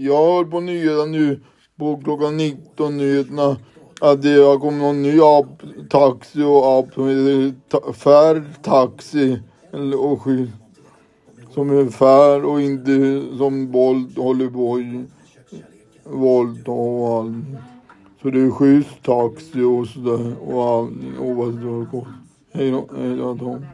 Jag hör på nyheterna nu på klockan 19 nyheterna att det har kommit någon ny app, taxi och app som heter ta, Taxi. Eller, och skit. Som är fair och inte som Bolt håller på i. våld och allt. Så det är schysst taxi och sådär och allt oavsett vad det kostar. Hej då, hej då Tom.